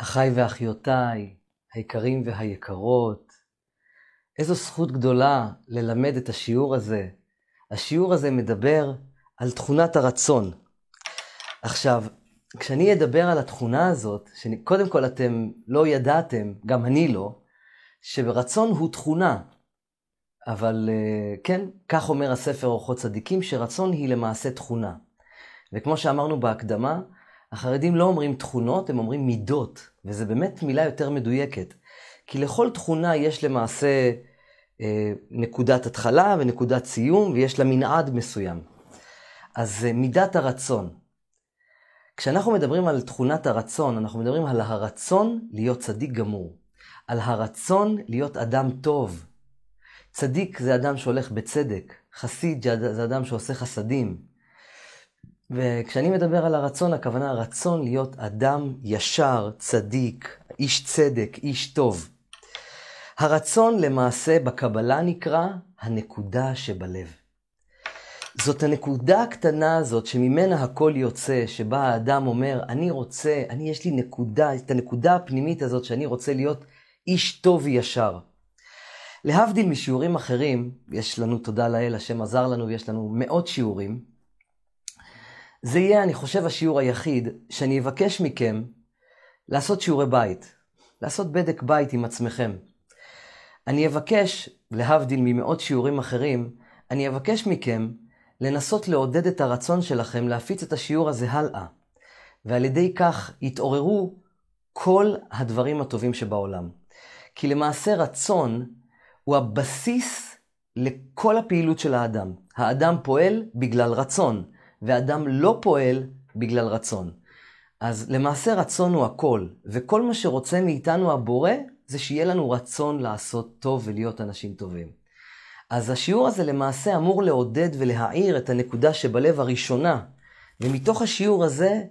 אחיי ואחיותיי, היקרים והיקרות, איזו זכות גדולה ללמד את השיעור הזה. השיעור הזה מדבר על תכונת הרצון. עכשיו, כשאני אדבר על התכונה הזאת, שקודם כל אתם לא ידעתם, גם אני לא, שרצון הוא תכונה. אבל אה, כן, כך אומר הספר אורחות צדיקים, שרצון היא למעשה תכונה. וכמו שאמרנו בהקדמה, החרדים לא אומרים תכונות, הם אומרים מידות, וזו באמת מילה יותר מדויקת. כי לכל תכונה יש למעשה אה, נקודת התחלה ונקודת סיום, ויש לה מנעד מסוים. אז אה, מידת הרצון. כשאנחנו מדברים על תכונת הרצון, אנחנו מדברים על הרצון להיות צדיק גמור. על הרצון להיות אדם טוב. צדיק זה אדם שהולך בצדק, חסיד זה אדם שעושה חסדים. וכשאני מדבר על הרצון, הכוונה הרצון להיות אדם ישר, צדיק, איש צדק, איש טוב. הרצון למעשה בקבלה נקרא הנקודה שבלב. זאת הנקודה הקטנה הזאת שממנה הכל יוצא, שבה האדם אומר, אני רוצה, אני יש לי נקודה, את הנקודה הפנימית הזאת שאני רוצה להיות איש טוב וישר. להבדיל משיעורים אחרים, יש לנו תודה לאל, השם עזר לנו ויש לנו מאות שיעורים, זה יהיה, אני חושב, השיעור היחיד שאני אבקש מכם לעשות שיעורי בית, לעשות בדק בית עם עצמכם. אני אבקש, להבדיל ממאות שיעורים אחרים, אני אבקש מכם לנסות לעודד את הרצון שלכם להפיץ את השיעור הזה הלאה, ועל ידי כך יתעוררו כל הדברים הטובים שבעולם. כי למעשה רצון הוא הבסיס לכל הפעילות של האדם. האדם פועל בגלל רצון. ואדם לא פועל בגלל רצון. אז למעשה רצון הוא הכל, וכל מה שרוצה מאיתנו הבורא, זה שיהיה לנו רצון לעשות טוב ולהיות אנשים טובים. אז השיעור הזה למעשה אמור לעודד ולהעיר את הנקודה שבלב הראשונה, ומתוך השיעור הזה,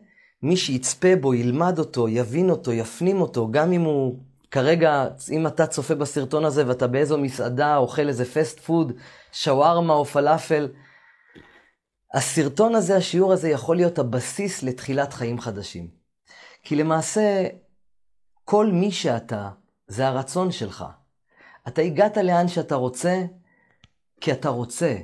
מי שיצפה בו, ילמד אותו, יבין אותו, יפנים אותו, גם אם הוא כרגע, אם אתה צופה בסרטון הזה ואתה באיזו מסעדה, אוכל איזה פסט פוד, שווארמה או פלאפל, הסרטון הזה, השיעור הזה, יכול להיות הבסיס לתחילת חיים חדשים. כי למעשה, כל מי שאתה, זה הרצון שלך. אתה הגעת לאן שאתה רוצה, כי אתה רוצה.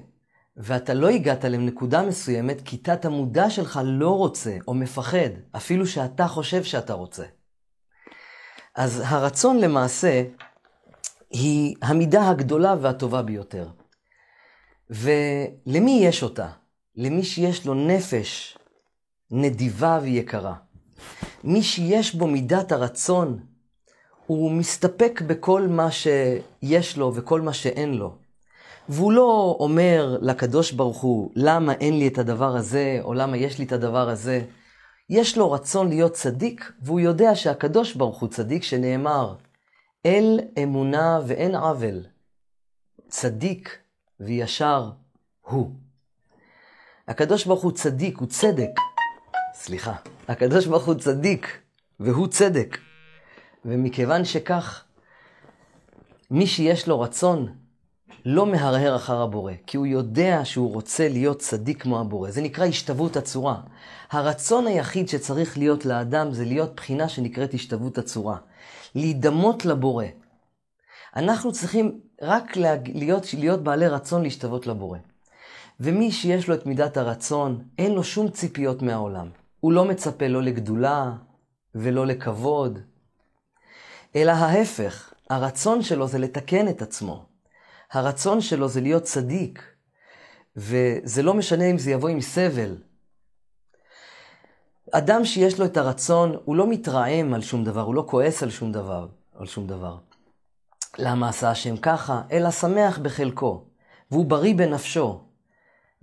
ואתה לא הגעת לנקודה מסוימת, כי תת המודע שלך לא רוצה או מפחד, אפילו שאתה חושב שאתה רוצה. אז הרצון למעשה היא המידה הגדולה והטובה ביותר. ולמי יש אותה? למי שיש לו נפש נדיבה ויקרה. מי שיש בו מידת הרצון, הוא מסתפק בכל מה שיש לו וכל מה שאין לו. והוא לא אומר לקדוש ברוך הוא, למה אין לי את הדבר הזה, או למה יש לי את הדבר הזה. יש לו רצון להיות צדיק, והוא יודע שהקדוש ברוך הוא צדיק, שנאמר, אל אמונה ואין עוול, צדיק וישר הוא. הקדוש ברוך הוא צדיק, הוא צדק. סליחה. הקדוש ברוך הוא צדיק, והוא צדק. ומכיוון שכך, מי שיש לו רצון, לא מהרהר אחר הבורא, כי הוא יודע שהוא רוצה להיות צדיק כמו הבורא. זה נקרא השתוות הצורה. הרצון היחיד שצריך להיות לאדם זה להיות בחינה שנקראת השתוות הצורה. להידמות לבורא. אנחנו צריכים רק להיות, להיות בעלי רצון להשתוות לבורא. ומי שיש לו את מידת הרצון, אין לו שום ציפיות מהעולם. הוא לא מצפה לא לגדולה ולא לכבוד, אלא ההפך, הרצון שלו זה לתקן את עצמו. הרצון שלו זה להיות צדיק, וזה לא משנה אם זה יבוא עם סבל. אדם שיש לו את הרצון, הוא לא מתרעם על שום דבר, הוא לא כועס על שום דבר, על שום דבר. למה עשה השם ככה? אלא שמח בחלקו, והוא בריא בנפשו.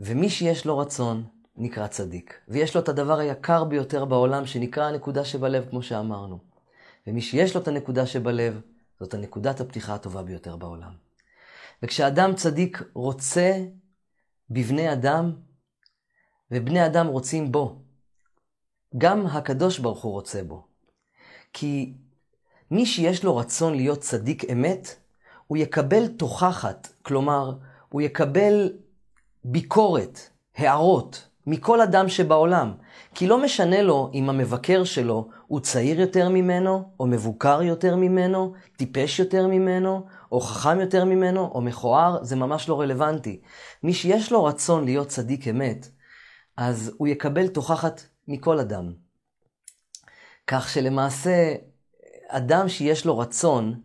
ומי שיש לו רצון, נקרא צדיק. ויש לו את הדבר היקר ביותר בעולם, שנקרא הנקודה שבלב, כמו שאמרנו. ומי שיש לו את הנקודה שבלב, זאת הנקודת הפתיחה הטובה ביותר בעולם. וכשאדם צדיק רוצה בבני אדם, ובני אדם רוצים בו, גם הקדוש ברוך הוא רוצה בו. כי מי שיש לו רצון להיות צדיק אמת, הוא יקבל תוכחת, כלומר, הוא יקבל ביקורת, הערות, מכל אדם שבעולם. כי לא משנה לו אם המבקר שלו הוא צעיר יותר ממנו, או מבוקר יותר ממנו, טיפש יותר ממנו, או חכם יותר ממנו, או מכוער, זה ממש לא רלוונטי. מי שיש לו רצון להיות צדיק אמת, אז הוא יקבל תוכחת מכל אדם. כך שלמעשה, אדם שיש לו רצון,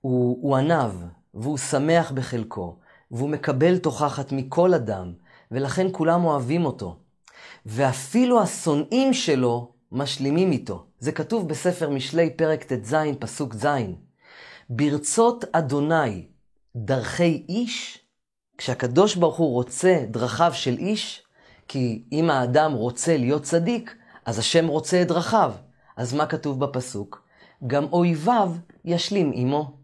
הוא, הוא עניו, והוא שמח בחלקו, והוא מקבל תוכחת מכל אדם, ולכן כולם אוהבים אותו. ואפילו השונאים שלו משלימים איתו. זה כתוב בספר משלי, פרק ט"ז, פסוק ז'. ברצות אדוני דרכי איש, כשהקדוש ברוך הוא רוצה דרכיו של איש, כי אם האדם רוצה להיות צדיק, אז השם רוצה את דרכיו. אז מה כתוב בפסוק? גם אויביו ישלים עמו.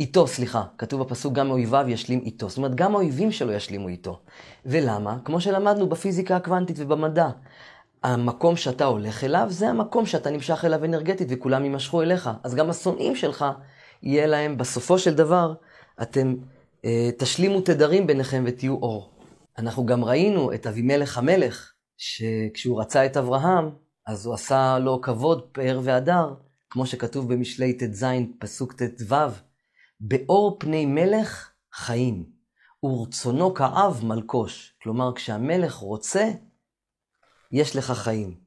איתו, סליחה, כתוב בפסוק גם אויביו ישלים איתו. זאת אומרת, גם האויבים שלו ישלימו איתו. ולמה? כמו שלמדנו בפיזיקה הקוונטית ובמדע. המקום שאתה הולך אליו, זה המקום שאתה נמשך אליו אנרגטית וכולם יימשכו אליך. אז גם השונאים שלך, יהיה להם, בסופו של דבר, אתם אה, תשלימו תדרים ביניכם ותהיו אור. אנחנו גם ראינו את אבימלך המלך, שכשהוא רצה את אברהם, אז הוא עשה לו כבוד, פאר והדר, כמו שכתוב במשלי ט"ז, פסוק ט"ו, באור פני מלך חיים, ורצונו כאב מלקוש. כלומר, כשהמלך רוצה, יש לך חיים.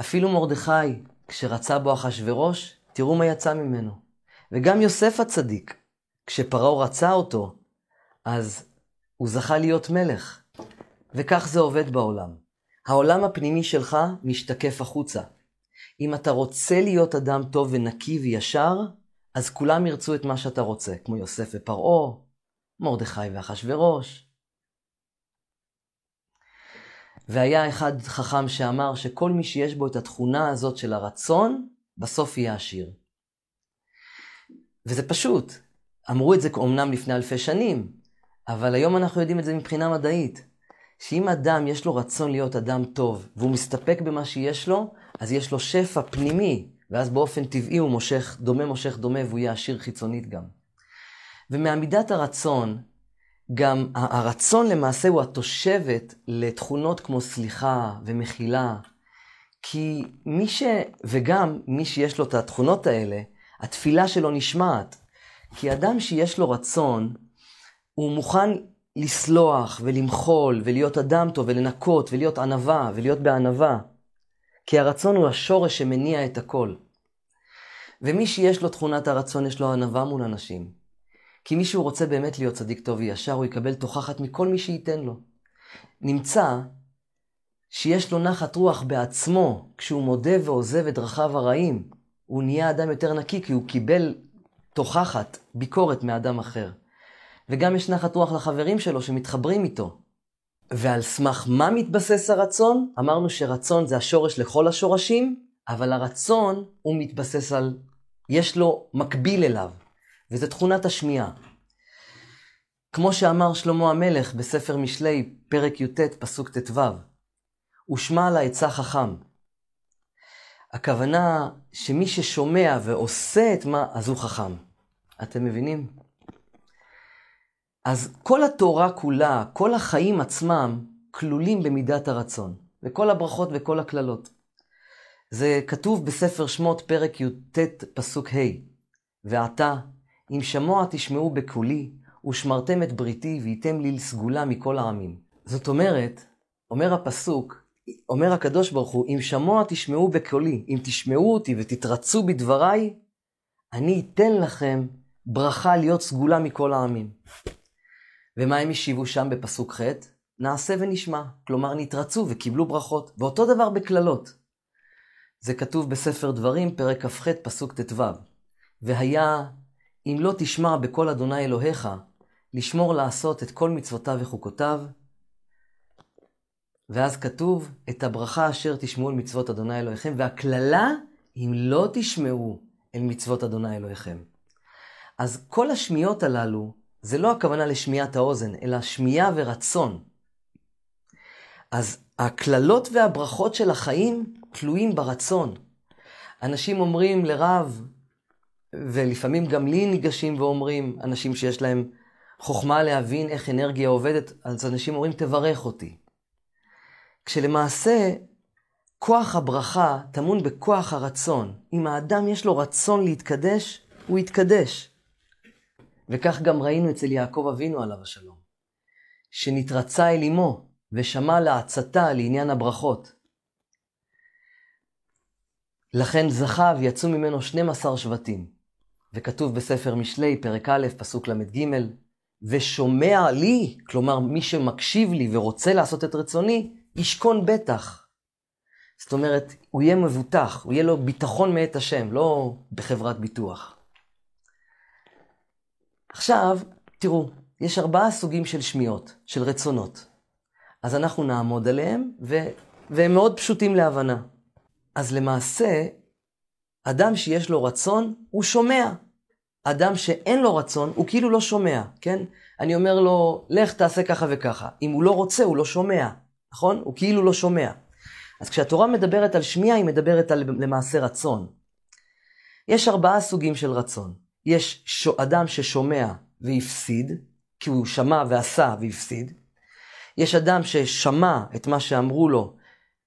אפילו מרדכי, כשרצה בו אחשורוש, תראו מה יצא ממנו. וגם יוסף הצדיק, כשפרעה רצה אותו, אז הוא זכה להיות מלך. וכך זה עובד בעולם. העולם הפנימי שלך משתקף החוצה. אם אתה רוצה להיות אדם טוב ונקי וישר, אז כולם ירצו את מה שאתה רוצה, כמו יוסף ופרעה, מרדכי ואחשורוש. והיה אחד חכם שאמר שכל מי שיש בו את התכונה הזאת של הרצון, בסוף יהיה עשיר. וזה פשוט. אמרו את זה אומנם לפני אלפי שנים, אבל היום אנחנו יודעים את זה מבחינה מדעית. שאם אדם יש לו רצון להיות אדם טוב, והוא מסתפק במה שיש לו, אז יש לו שפע פנימי, ואז באופן טבעי הוא מושך, דומה מושך דומה, והוא יהיה עשיר חיצונית גם. ומעמידת הרצון, גם הרצון למעשה הוא התושבת לתכונות כמו סליחה ומחילה. כי מי ש... וגם מי שיש לו את התכונות האלה, התפילה שלו נשמעת. כי אדם שיש לו רצון, הוא מוכן לסלוח ולמחול ולהיות אדם טוב ולנקות ולהיות ענווה ולהיות בענווה. כי הרצון הוא השורש שמניע את הכל. ומי שיש לו תכונת הרצון, יש לו ענווה מול אנשים. כי מי שהוא רוצה באמת להיות צדיק טוב וישר, הוא יקבל תוכחת מכל מי שייתן לו. נמצא שיש לו נחת רוח בעצמו, כשהוא מודה ועוזב את דרכיו הרעים, הוא נהיה אדם יותר נקי, כי הוא קיבל תוכחת, ביקורת מאדם אחר. וגם יש נחת רוח לחברים שלו שמתחברים איתו. ועל סמך מה מתבסס הרצון? אמרנו שרצון זה השורש לכל השורשים, אבל הרצון הוא מתבסס על, יש לו מקביל אליו, וזה תכונת השמיעה. כמו שאמר שלמה המלך בספר משלי, פרק י"ט, פסוק ט"ו, ושמע על העצה חכם. הכוונה שמי ששומע ועושה את מה, אז הוא חכם. אתם מבינים? אז כל התורה כולה, כל החיים עצמם, כלולים במידת הרצון, וכל הברכות וכל הקללות. זה כתוב בספר שמות, פרק י"ט, פסוק ה' ועתה, אם שמוע תשמעו בקולי, ושמרתם את בריתי, והייתם לי לסגולה מכל העמים. זאת אומרת, אומר הפסוק, אומר הקדוש ברוך הוא, אם שמוע תשמעו בקולי, אם תשמעו אותי ותתרצו בדבריי, אני אתן לכם ברכה להיות סגולה מכל העמים. ומה הם השיבו שם בפסוק ח'? נעשה ונשמע. כלומר, נתרצו וקיבלו ברכות. ואותו דבר בקללות. זה כתוב בספר דברים, פרק כ"ח, פסוק ט"ו. והיה, אם לא תשמע בקול אדוני אלוהיך, לשמור לעשות את כל מצוותיו וחוקותיו. ואז כתוב, את הברכה אשר תשמעו אל מצוות אדוני אלוהיכם, והקללה, אם לא תשמעו אל מצוות אדוני אלוהיכם. אז כל השמיעות הללו, זה לא הכוונה לשמיעת האוזן, אלא שמיעה ורצון. אז הקללות והברכות של החיים תלויים ברצון. אנשים אומרים לרב, ולפעמים גם לי ניגשים ואומרים, אנשים שיש להם חוכמה להבין איך אנרגיה עובדת, אז אנשים אומרים, תברך אותי. כשלמעשה כוח הברכה טמון בכוח הרצון. אם האדם יש לו רצון להתקדש, הוא יתקדש. וכך גם ראינו אצל יעקב אבינו עליו השלום, שנתרצה אל אמו ושמע לעצתה לעניין הברכות. לכן זכה ויצאו ממנו 12 שבטים. וכתוב בספר משלי, פרק א', פסוק ל"ג, ושומע לי, כלומר מי שמקשיב לי ורוצה לעשות את רצוני, ישכון בטח. זאת אומרת, הוא יהיה מבוטח, הוא יהיה לו ביטחון מאת השם, לא בחברת ביטוח. עכשיו, תראו, יש ארבעה סוגים של שמיעות, של רצונות. אז אנחנו נעמוד עליהם, ו... והם מאוד פשוטים להבנה. אז למעשה, אדם שיש לו רצון, הוא שומע. אדם שאין לו רצון, הוא כאילו לא שומע, כן? אני אומר לו, לך תעשה ככה וככה. אם הוא לא רוצה, הוא לא שומע, נכון? הוא כאילו לא שומע. אז כשהתורה מדברת על שמיעה, היא מדברת על למעשה רצון. יש ארבעה סוגים של רצון. יש אדם ששומע והפסיד, כי הוא שמע ועשה והפסיד. יש אדם ששמע את מה שאמרו לו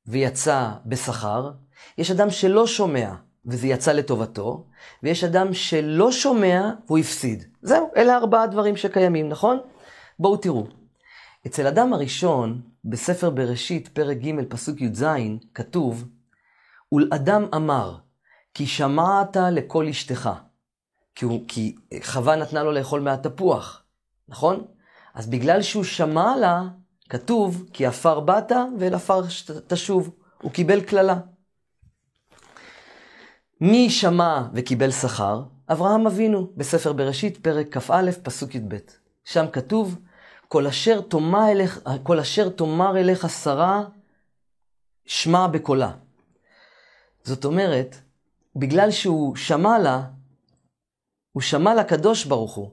ויצא בשכר. יש אדם שלא שומע וזה יצא לטובתו, ויש אדם שלא שומע והוא הפסיד. זהו, אלה ארבעה דברים שקיימים, נכון? בואו תראו. אצל אדם הראשון, בספר בראשית, פרק ג', פסוק י"ז, כתוב, ולאדם אמר, כי שמעת לקול אשתך. כי, הוא, כי חווה נתנה לו לאכול מהתפוח, נכון? אז בגלל שהוא שמע לה, כתוב, כי עפר באת ואל עפר תשוב. הוא קיבל קללה. מי שמע וקיבל שכר? אברהם אבינו, בספר בראשית, פרק כ"א, פסוק י"ב. שם כתוב, כל אשר אליך, כל אשר תאמר אליך שרה, שמע בקולה. זאת אומרת, בגלל שהוא שמע לה, הוא שמע לקדוש ברוך הוא,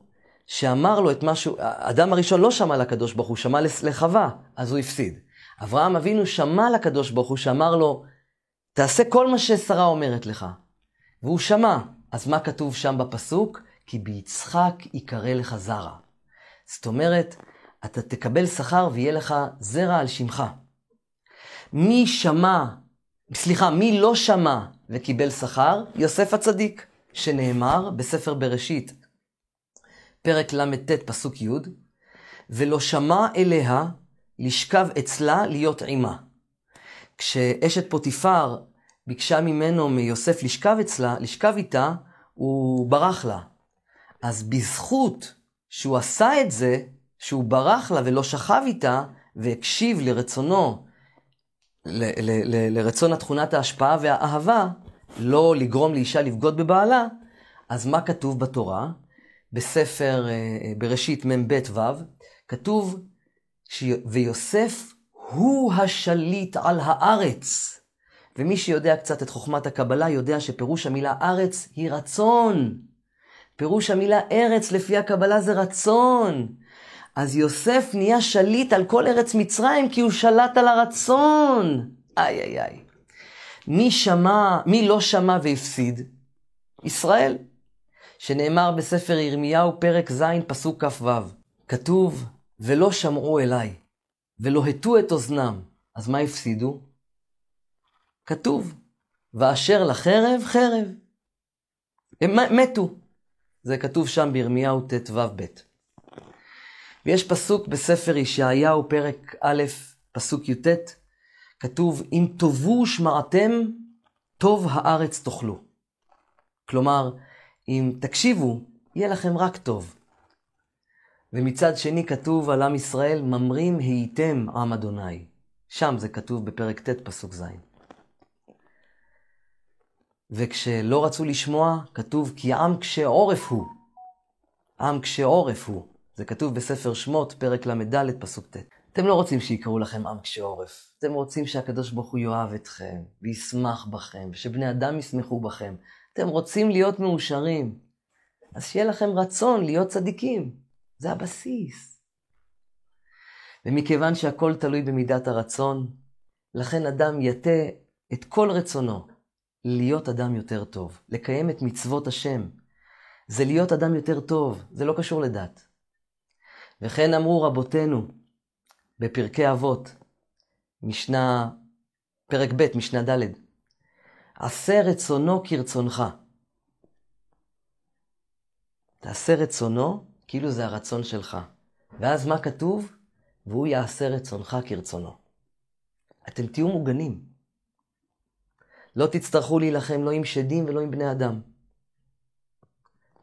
שאמר לו את משהו, האדם הראשון לא שמע לקדוש ברוך הוא, שמע לחווה, אז הוא הפסיד. אברהם אבינו שמע לקדוש ברוך הוא, שאמר לו, תעשה כל מה ששרה אומרת לך. והוא שמע. אז מה כתוב שם בפסוק? כי ביצחק יקרא לך זרע. זאת אומרת, אתה תקבל שכר ויהיה לך זרע על שמך. מי שמע, סליחה, מי לא שמע וקיבל שכר? יוסף הצדיק, שנאמר בספר בראשית, פרק ל"ט, פסוק י', ולא שמע אליה לשכב אצלה להיות עימה. כשאשת פוטיפר ביקשה ממנו, מיוסף, לשכב אצלה, לשכב איתה, הוא ברח לה. אז בזכות שהוא עשה את זה, שהוא ברח לה ולא שכב איתה, והקשיב לרצונו, ל- ל- ל- לרצון התכונת ההשפעה והאהבה, לא לגרום לאישה לבגוד בבעלה, אז מה כתוב בתורה? בספר אה, בראשית מ"ב ו', כתוב, ש... ויוסף הוא השליט על הארץ. ומי שיודע קצת את חוכמת הקבלה יודע שפירוש המילה ארץ היא רצון. פירוש המילה ארץ לפי הקבלה זה רצון. אז יוסף נהיה שליט על כל ארץ מצרים כי הוא שלט על הרצון. איי איי איי. מי שמע, מי לא שמע והפסיד? ישראל. שנאמר בספר ירמיהו פרק ז' פסוק כ"ו. כתוב, ולא שמעו אליי, ולא הטו את אוזנם. אז מה הפסידו? כתוב, ואשר לחרב, חרב. הם מתו. זה כתוב שם בירמיהו ט"ו-ב'. ויש פסוק בספר ישעיהו, פרק א', פסוק י"ט, כתוב, אם תאבו שמעתם, טוב הארץ תאכלו. כלומר, אם תקשיבו, יהיה לכם רק טוב. ומצד שני כתוב על עם ישראל, ממרים הייתם עם אדוני. שם זה כתוב בפרק ט', פסוק ז'. וכשלא רצו לשמוע, כתוב כי עם קשה עורף הוא. עם קשה עורף הוא. זה כתוב בספר שמות, פרק ל"ד, פסוק ט'. אתם לא רוצים שיקראו לכם עם קשה עורף. אתם רוצים שהקדוש ברוך הוא יאהב אתכם, וישמח בכם, ושבני אדם ישמחו בכם. אתם רוצים להיות מאושרים. אז שיהיה לכם רצון להיות צדיקים. זה הבסיס. ומכיוון שהכל תלוי במידת הרצון, לכן אדם יטה את כל רצונו להיות אדם יותר טוב, לקיים את מצוות השם. זה להיות אדם יותר טוב, זה לא קשור לדת. וכן אמרו רבותינו בפרקי אבות, משנה, פרק ב', משנה ד', עשה רצונו כרצונך. תעשה רצונו כאילו זה הרצון שלך. ואז מה כתוב? והוא יעשה רצונך כרצונו. אתם תהיו מוגנים. לא תצטרכו להילחם לא עם שדים ולא עם בני אדם.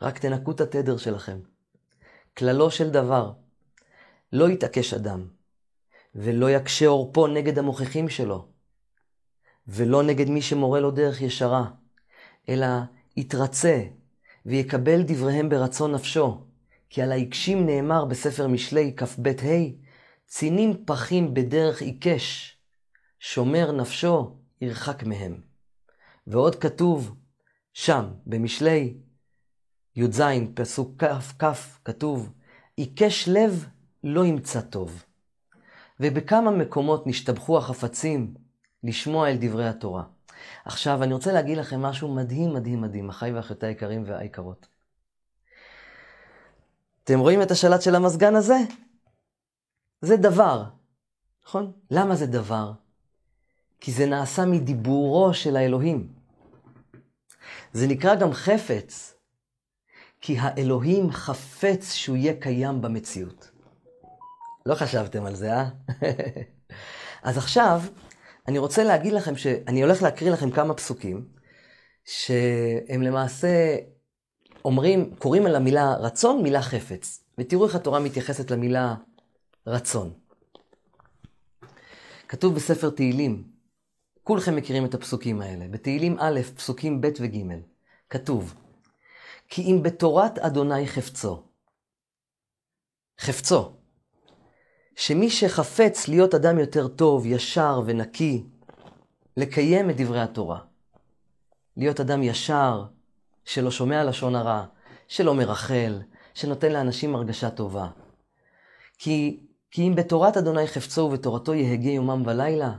רק תנקו את התדר שלכם. כללו של דבר, לא יתעקש אדם, ולא יקשה עורפו נגד המוכיחים שלו, ולא נגד מי שמורה לו דרך ישרה, אלא יתרצה ויקבל דבריהם ברצון נפשו, כי על העיקשים נאמר בספר משלי כ"ב-ה, צינים פחים בדרך עיקש, שומר נפשו ירחק מהם. ועוד כתוב שם, במשלי י"ז, פסוק כ"כ, כתוב, עיקש לב לא ימצא טוב. ובכמה מקומות נשתבחו החפצים לשמוע אל דברי התורה. עכשיו, אני רוצה להגיד לכם משהו מדהים, מדהים, מדהים, אחיי ואחיותיי היקרים והיקרות. אתם רואים את השלט של המזגן הזה? זה דבר, נכון? למה זה דבר? כי זה נעשה מדיבורו של האלוהים. זה נקרא גם חפץ, כי האלוהים חפץ שהוא יהיה קיים במציאות. לא חשבתם על זה, אה? אז עכשיו, אני רוצה להגיד לכם שאני הולך להקריא לכם כמה פסוקים, שהם למעשה אומרים, קוראים על המילה רצון מילה חפץ. ותראו איך התורה מתייחסת למילה רצון. כתוב בספר תהילים, כולכם מכירים את הפסוקים האלה, בתהילים א', פסוקים ב' וג', כתוב, כי אם בתורת אדוני חפצו, חפצו, שמי שחפץ להיות אדם יותר טוב, ישר ונקי, לקיים את דברי התורה. להיות אדם ישר, שלא שומע לשון הרע, שלא מרחל, שנותן לאנשים הרגשה טובה. כי, כי אם בתורת אדוני חפצו ובתורתו יהגה יומם ולילה,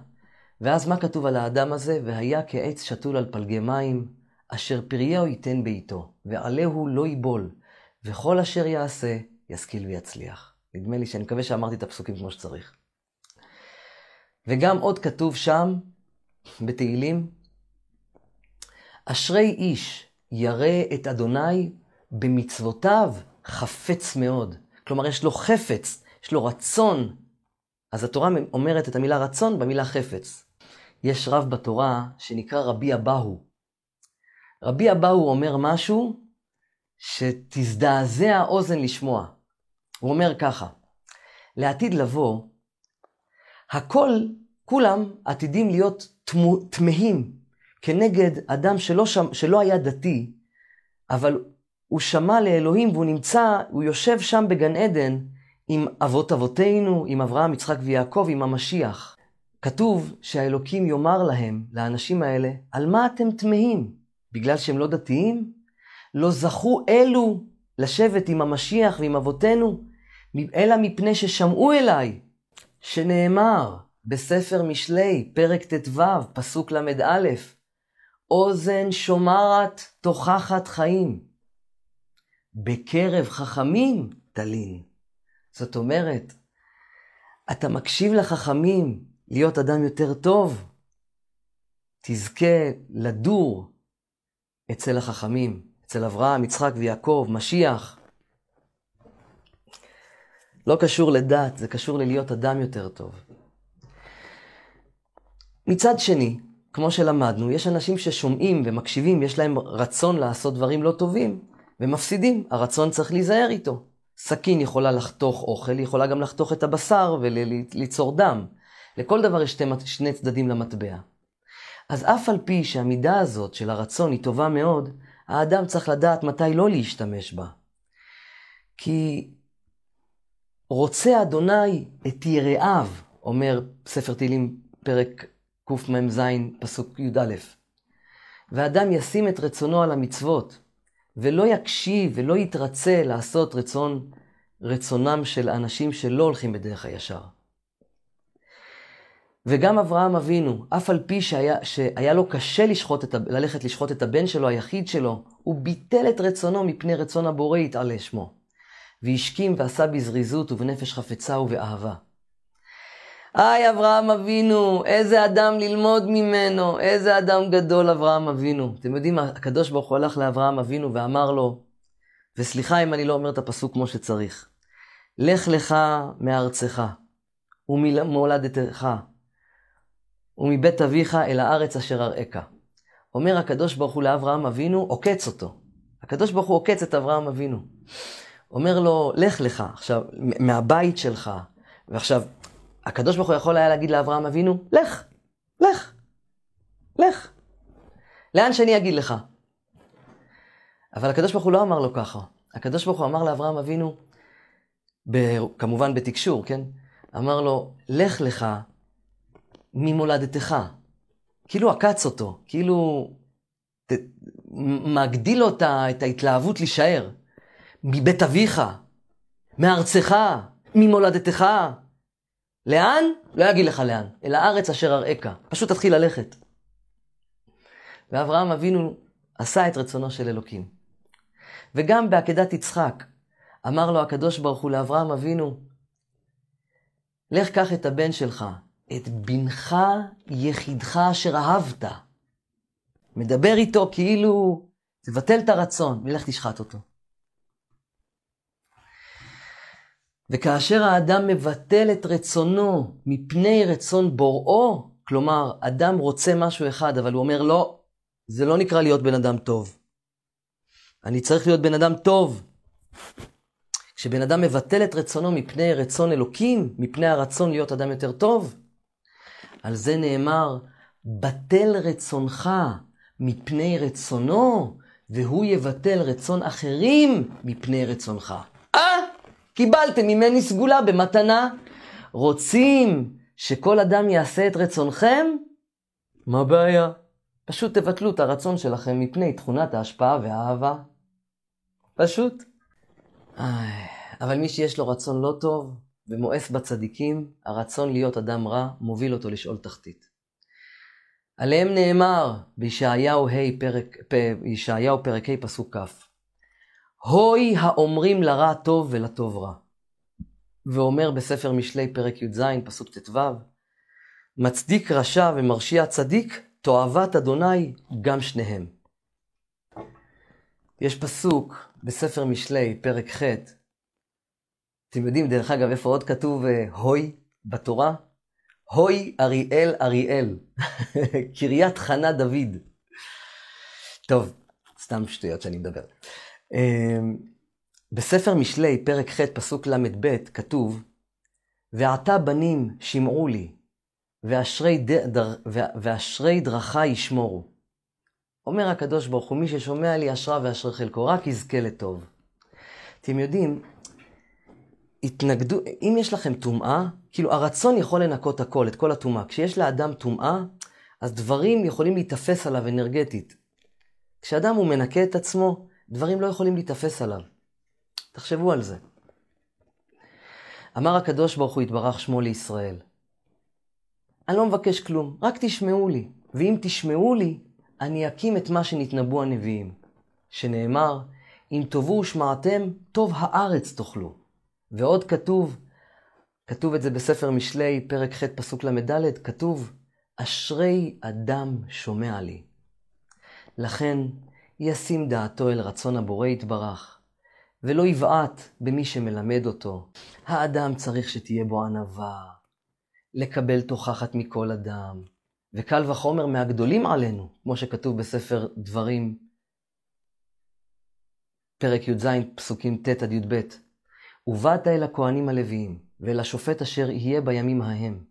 ואז מה כתוב על האדם הזה? והיה כעץ שתול על פלגי מים, אשר פרייהו ייתן בעיתו, ועלהו לא ייבול, וכל אשר יעשה, ישכיל ויצליח. נדמה לי שאני מקווה שאמרתי את הפסוקים כמו שצריך. וגם עוד כתוב שם, בתהילים, אשרי איש ירא את אדוני במצוותיו חפץ מאוד. כלומר, יש לו חפץ, יש לו רצון. אז התורה אומרת את המילה רצון במילה חפץ. יש רב בתורה שנקרא רבי אבהו. רבי אבהו אומר משהו שתזדעזע האוזן לשמוע. הוא אומר ככה, לעתיד לבוא, הכל, כולם עתידים להיות תמהים כנגד אדם שלא, שם, שלא היה דתי, אבל הוא שמע לאלוהים והוא נמצא, הוא יושב שם בגן עדן עם אבות אבותינו, עם אברהם, יצחק ויעקב, עם המשיח. כתוב שהאלוקים יאמר להם, לאנשים האלה, על מה אתם תמהים? בגלל שהם לא דתיים? לא זכו אלו לשבת עם המשיח ועם אבותינו, אלא מפני ששמעו אליי, שנאמר בספר משלי, פרק ט"ו, פסוק ל"א, אוזן שומעת תוכחת חיים. בקרב חכמים תלין. זאת אומרת, אתה מקשיב לחכמים להיות אדם יותר טוב, תזכה לדור אצל החכמים, אצל אברהם, יצחק ויעקב, משיח. לא קשור לדת, זה קשור ללהיות אדם יותר טוב. מצד שני, כמו שלמדנו, יש אנשים ששומעים ומקשיבים, יש להם רצון לעשות דברים לא טובים, ומפסידים. הרצון צריך להיזהר איתו. סכין יכולה לחתוך אוכל, היא יכולה גם לחתוך את הבשר וליצור דם. לכל דבר יש שתי, שני צדדים למטבע. אז אף על פי שהמידה הזאת של הרצון היא טובה מאוד, האדם צריך לדעת מתי לא להשתמש בה. כי רוצה אדוני את יראיו, אומר ספר תהילים פרק קמ"ז, פסוק י"א. ואדם ישים את רצונו על המצוות, ולא יקשיב ולא יתרצה לעשות רצון, רצונם של אנשים שלא הולכים בדרך הישר. וגם אברהם אבינו, אף על פי שהיה, שהיה לו קשה לשחוט את, ללכת לשחוט את הבן שלו, היחיד שלו, הוא ביטל את רצונו מפני רצון הבורא יתעלה שמו. והשכים ועשה בזריזות ובנפש חפצה ובאהבה. היי, אברהם אבינו, איזה אדם ללמוד ממנו, איזה אדם גדול אברהם אבינו. אתם יודעים, הקדוש ברוך הוא הלך לאברהם אבינו ואמר לו, וסליחה אם אני לא אומר את הפסוק כמו שצריך, לך לך מארצך וממולדתך ומבית אביך אל הארץ אשר אראך. אומר הקדוש ברוך הוא לאברהם אבינו, עוקץ אותו. הקדוש ברוך הוא עוקץ את אברהם אבינו. אומר לו, לך לך, עכשיו, מהבית שלך, ועכשיו, הקדוש ברוך הוא יכול היה להגיד לאברהם אבינו, לך, לך, לך. לאן שאני אגיד לך? אבל הקדוש ברוך הוא לא אמר לו ככה. הקדוש ברוך הוא אמר לאברהם אבינו, ב, כמובן בתקשור, כן? אמר לו, לך לך ממולדתך. כאילו עקץ אותו, כאילו ת, מגדיל לו את ההתלהבות להישאר. מבית אביך, מארצך, ממולדתך. לאן? לא אגיד לך לאן, אל הארץ אשר אראך. פשוט תתחיל ללכת. ואברהם אבינו עשה את רצונו של אלוקים. וגם בעקדת יצחק, אמר לו הקדוש ברוך הוא לאברהם אבינו, לך קח את הבן שלך, את בנך יחידך אשר אהבת. מדבר איתו כאילו, תבטל את הרצון, ולך תשחט אותו. וכאשר האדם מבטל את רצונו מפני רצון בוראו, כלומר, אדם רוצה משהו אחד, אבל הוא אומר, לא, זה לא נקרא להיות בן אדם טוב. אני צריך להיות בן אדם טוב. כשבן אדם מבטל את רצונו מפני רצון אלוקים, מפני הרצון להיות אדם יותר טוב, על זה נאמר, בטל רצונך מפני רצונו, והוא יבטל רצון אחרים מפני רצונך. אה, קיבלתם ממני סגולה במתנה. רוצים שכל אדם יעשה את רצונכם? מה הבעיה? פשוט תבטלו את הרצון שלכם מפני תכונת ההשפעה והאהבה. פשוט. איי, אבל מי שיש לו רצון לא טוב ומואס בצדיקים, הרצון להיות אדם רע מוביל אותו לשאול תחתית. עליהם נאמר בישעיהו ה' פרק, ישעיהו פרק ה' פסוק כ' הוי האומרים לרע טוב ולטוב רע. ואומר בספר משלי פרק י"ז פסוק ט"ו מצדיק רשע ומרשיע צדיק תועבת אדוני גם שניהם. יש פסוק בספר משלי, פרק ח', אתם יודעים, דרך אגב, איפה עוד כתוב אה, הוי בתורה? הוי אריאל אריאל, קריית חנה דוד. טוב, סתם שטויות שאני מדבר. אמ, בספר משלי, פרק ח', פסוק ל"ב, כתוב, ועתה בנים שמעו לי, ואשרי, דר, ואשרי דרכי ישמורו. אומר הקדוש ברוך הוא, מי ששומע לי אשרה ואשרי חלקו, רק יזכה לטוב. אתם יודעים, התנגדו, אם יש לכם טומאה, כאילו הרצון יכול לנקות הכל, את כל הטומאה. כשיש לאדם טומאה, אז דברים יכולים להיתפס עליו אנרגטית. כשאדם הוא מנקה את עצמו, דברים לא יכולים להיתפס עליו. תחשבו על זה. אמר הקדוש ברוך הוא יתברך שמו לישראל. אני לא מבקש כלום, רק תשמעו לי. ואם תשמעו לי, אני אקים את מה שנתנבאו הנביאים. שנאמר, אם תאבו ושמעתם, טוב הארץ תאכלו. ועוד כתוב, כתוב את זה בספר משלי, פרק ח' פסוק ל"ד, כתוב, אשרי אדם שומע לי. לכן, ישים דעתו אל רצון הבורא יתברך, ולא יבעט במי שמלמד אותו. האדם צריך שתהיה בו ענווה, לקבל תוכחת מכל אדם, וקל וחומר מהגדולים עלינו, כמו שכתוב בספר דברים, פרק י"ז, פסוקים ט' עד י"ב. ובאת אל הכהנים הלוויים, ואל השופט אשר יהיה בימים ההם.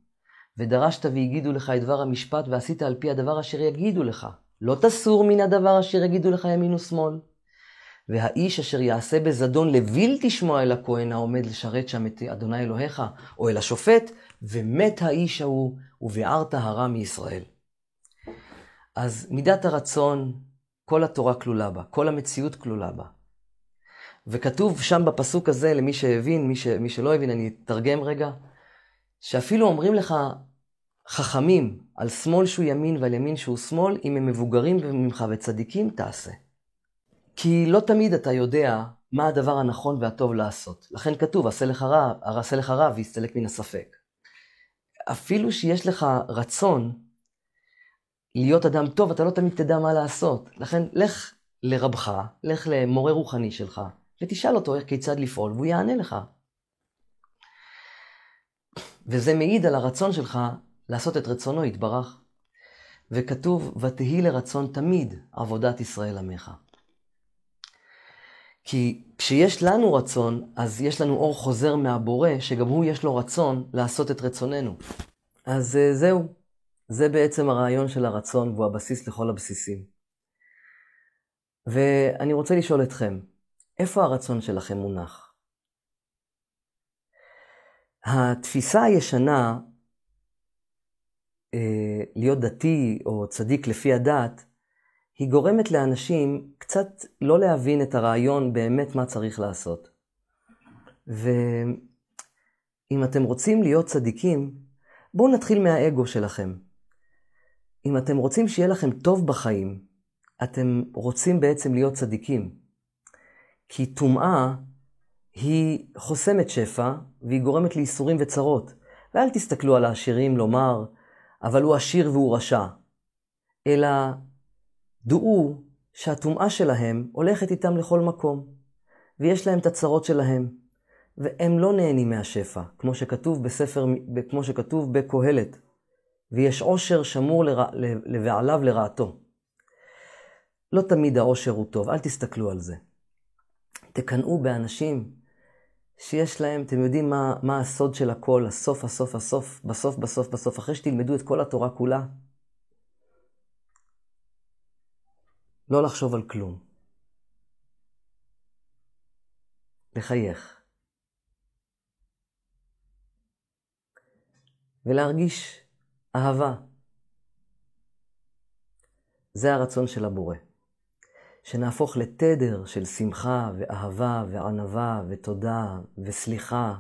ודרשת והגידו לך את דבר המשפט, ועשית על פי הדבר אשר יגידו לך. לא תסור מן הדבר אשר יגידו לך ימין ושמאל. והאיש אשר יעשה בזדון לבלתי שמוע אל הכהן העומד לשרת שם את אדוני אלוהיך, או אל השופט, ומת האיש ההוא, וביערת הרע מישראל. אז מידת הרצון, כל התורה כלולה בה, כל המציאות כלולה בה. וכתוב שם בפסוק הזה, למי שהבין, מי, ש, מי שלא הבין, אני אתרגם רגע, שאפילו אומרים לך חכמים על שמאל שהוא ימין ועל ימין שהוא שמאל, אם הם מבוגרים ממך וצדיקים, תעשה. כי לא תמיד אתה יודע מה הדבר הנכון והטוב לעשות. לכן כתוב, עשה לך רע, עשה לך רע ויסתלק מן הספק. אפילו שיש לך רצון להיות אדם טוב, אתה לא תמיד תדע מה לעשות. לכן, לך לרבך, לך למורה רוחני שלך, ותשאל אותו איך כיצד לפעול, והוא יענה לך. וזה מעיד על הרצון שלך לעשות את רצונו יתברך. וכתוב, ותהי לרצון תמיד עבודת ישראל עמך. כי כשיש לנו רצון, אז יש לנו אור חוזר מהבורא, שגם הוא יש לו רצון לעשות את רצוננו. אז אה, זהו, זה בעצם הרעיון של הרצון, והוא הבסיס לכל הבסיסים. ואני רוצה לשאול אתכם, איפה הרצון שלכם מונח? התפיסה הישנה, אה, להיות דתי או צדיק לפי הדת, היא גורמת לאנשים קצת לא להבין את הרעיון באמת מה צריך לעשות. ואם אתם רוצים להיות צדיקים, בואו נתחיל מהאגו שלכם. אם אתם רוצים שיהיה לכם טוב בחיים, אתם רוצים בעצם להיות צדיקים. כי טומאה היא חוסמת שפע והיא גורמת לייסורים וצרות. ואל תסתכלו על העשירים לומר, אבל הוא עשיר והוא רשע. אלא דעו שהטומאה שלהם הולכת איתם לכל מקום, ויש להם את הצרות שלהם, והם לא נהנים מהשפע, כמו שכתוב בספר, כמו שכתוב בקהלת, ויש עושר שמור לרע, לבעליו לרעתו. לא תמיד העושר הוא טוב, אל תסתכלו על זה. תקנאו באנשים שיש להם, אתם יודעים מה, מה הסוד של הכל, הסוף, הסוף, הסוף, בסוף, בסוף, בסוף, אחרי שתלמדו את כל התורה כולה, לא לחשוב על כלום. לחייך. ולהרגיש אהבה. זה הרצון של הבורא. שנהפוך לתדר של שמחה ואהבה וענווה ותודה וסליחה.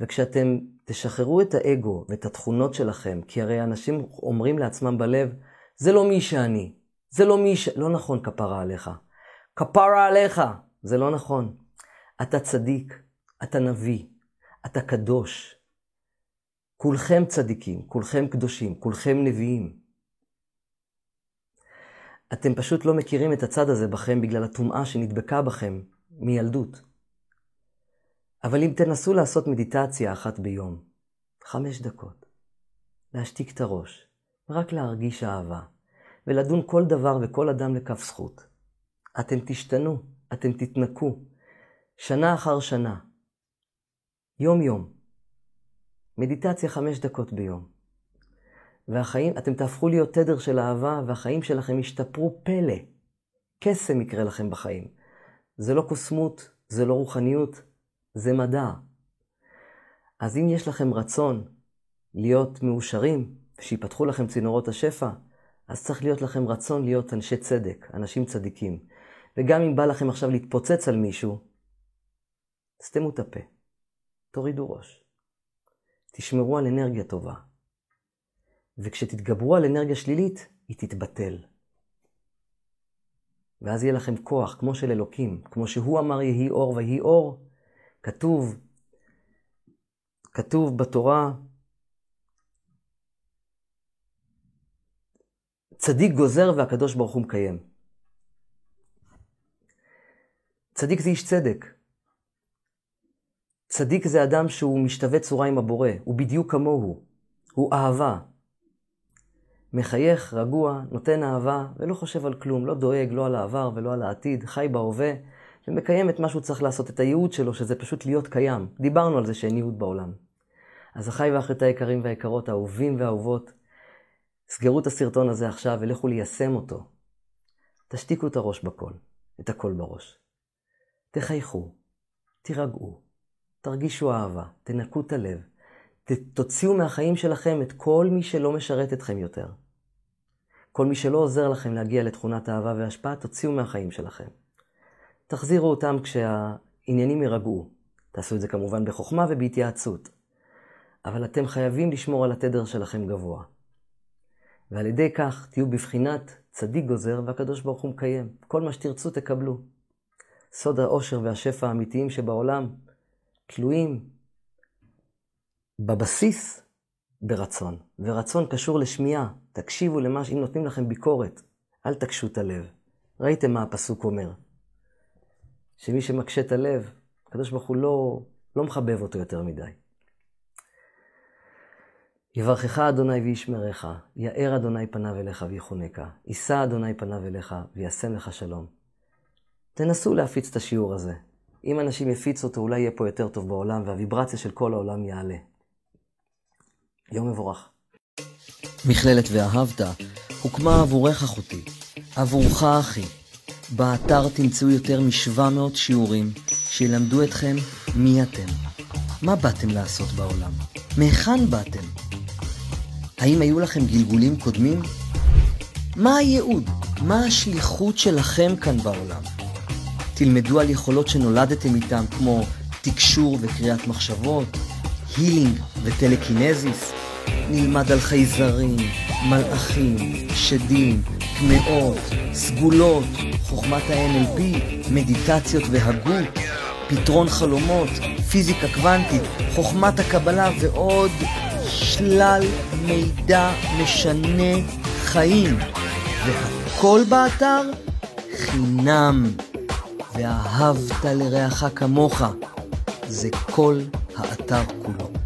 וכשאתם תשחררו את האגו ואת התכונות שלכם, כי הרי אנשים אומרים לעצמם בלב, זה לא מי שאני, זה לא מי ש... לא נכון כפרה עליך. כפרה עליך! זה לא נכון. אתה צדיק, אתה נביא, אתה קדוש. כולכם צדיקים, כולכם קדושים, כולכם נביאים. אתם פשוט לא מכירים את הצד הזה בכם בגלל הטומאה שנדבקה בכם מילדות. אבל אם תנסו לעשות מדיטציה אחת ביום, חמש דקות, להשתיק את הראש, רק להרגיש אהבה, ולדון כל דבר וכל אדם לכף זכות. אתם תשתנו, אתם תתנקו, שנה אחר שנה, יום-יום. מדיטציה חמש דקות ביום. והחיים, אתם תהפכו להיות תדר של אהבה, והחיים שלכם ישתפרו פלא. קסם יקרה לכם בחיים. זה לא קוסמות, זה לא רוחניות, זה מדע. אז אם יש לכם רצון להיות מאושרים, שיפתחו לכם צינורות השפע, אז צריך להיות לכם רצון להיות אנשי צדק, אנשים צדיקים. וגם אם בא לכם עכשיו להתפוצץ על מישהו, סתמו את הפה, תורידו ראש. תשמרו על אנרגיה טובה. וכשתתגברו על אנרגיה שלילית, היא תתבטל. ואז יהיה לכם כוח, כמו של אלוקים. כמו שהוא אמר יהי אור ויהי אור, כתוב, כתוב בתורה, צדיק גוזר והקדוש ברוך הוא מקיים. צדיק זה איש צדק. צדיק זה אדם שהוא משתווה צורה עם הבורא, הוא בדיוק כמוהו, הוא אהבה. מחייך, רגוע, נותן אהבה, ולא חושב על כלום, לא דואג לא על העבר ולא על העתיד, חי בהווה, ומקיים את מה שהוא צריך לעשות, את הייעוד שלו, שזה פשוט להיות קיים. דיברנו על זה שאין ייעוד בעולם. אז אחיי ואחיותי היקרים והיקרות, האהובים והאהובות, סגרו את הסרטון הזה עכשיו ולכו ליישם אותו. תשתיקו את הראש בקול, את הקול בראש. תחייכו, תירגעו, תרגישו אהבה, תנקו את הלב, תוציאו מהחיים שלכם את כל מי שלא משרת אתכם יותר. כל מי שלא עוזר לכם להגיע לתכונת אהבה והשפעה, תוציאו מהחיים שלכם. תחזירו אותם כשהעניינים יירגעו. תעשו את זה כמובן בחוכמה ובהתייעצות. אבל אתם חייבים לשמור על התדר שלכם גבוה. ועל ידי כך תהיו בבחינת צדיק גוזר והקדוש ברוך הוא מקיים. כל מה שתרצו תקבלו. סוד העושר והשפע האמיתיים שבעולם תלויים בבסיס, ברצון. ורצון קשור לשמיעה. תקשיבו למה, אם נותנים לכם ביקורת, אל תקשו את הלב. ראיתם מה הפסוק אומר. שמי שמקשה את הלב, הקדוש ברוך הוא לא, לא מחבב אותו יותר מדי. יברכך אדוני וישמרך, יאר אדוני פניו אליך ויחונקה, יישא אדוני פניו אליך וישם לך שלום. תנסו להפיץ את השיעור הזה. אם אנשים יפיצו אותו, אולי יהיה פה יותר טוב בעולם, והוויברציה של כל העולם יעלה. יום מבורך. מכללת ואהבת הוקמה עבורך אחותי, עבורך אחי. באתר תמצאו יותר מ-700 שיעורים שילמדו אתכם מי אתם, מה באתם לעשות בעולם, מהיכן באתם. האם היו לכם גלגולים קודמים? מה הייעוד? מה השליחות שלכם כאן בעולם? תלמדו על יכולות שנולדתם איתם, כמו תקשור וקריאת מחשבות, הילינג וטלקינזיס. נלמד על חייזרים, מלאכים, שדים, טמאות, סגולות, חוכמת ה-NLP, מדיטציות והגות, פתרון חלומות, פיזיקה קוונטית, חוכמת הקבלה ועוד שלל מידע משנה חיים. והכל באתר חינם. ואהבת לרעך כמוך, זה כל האתר כולו.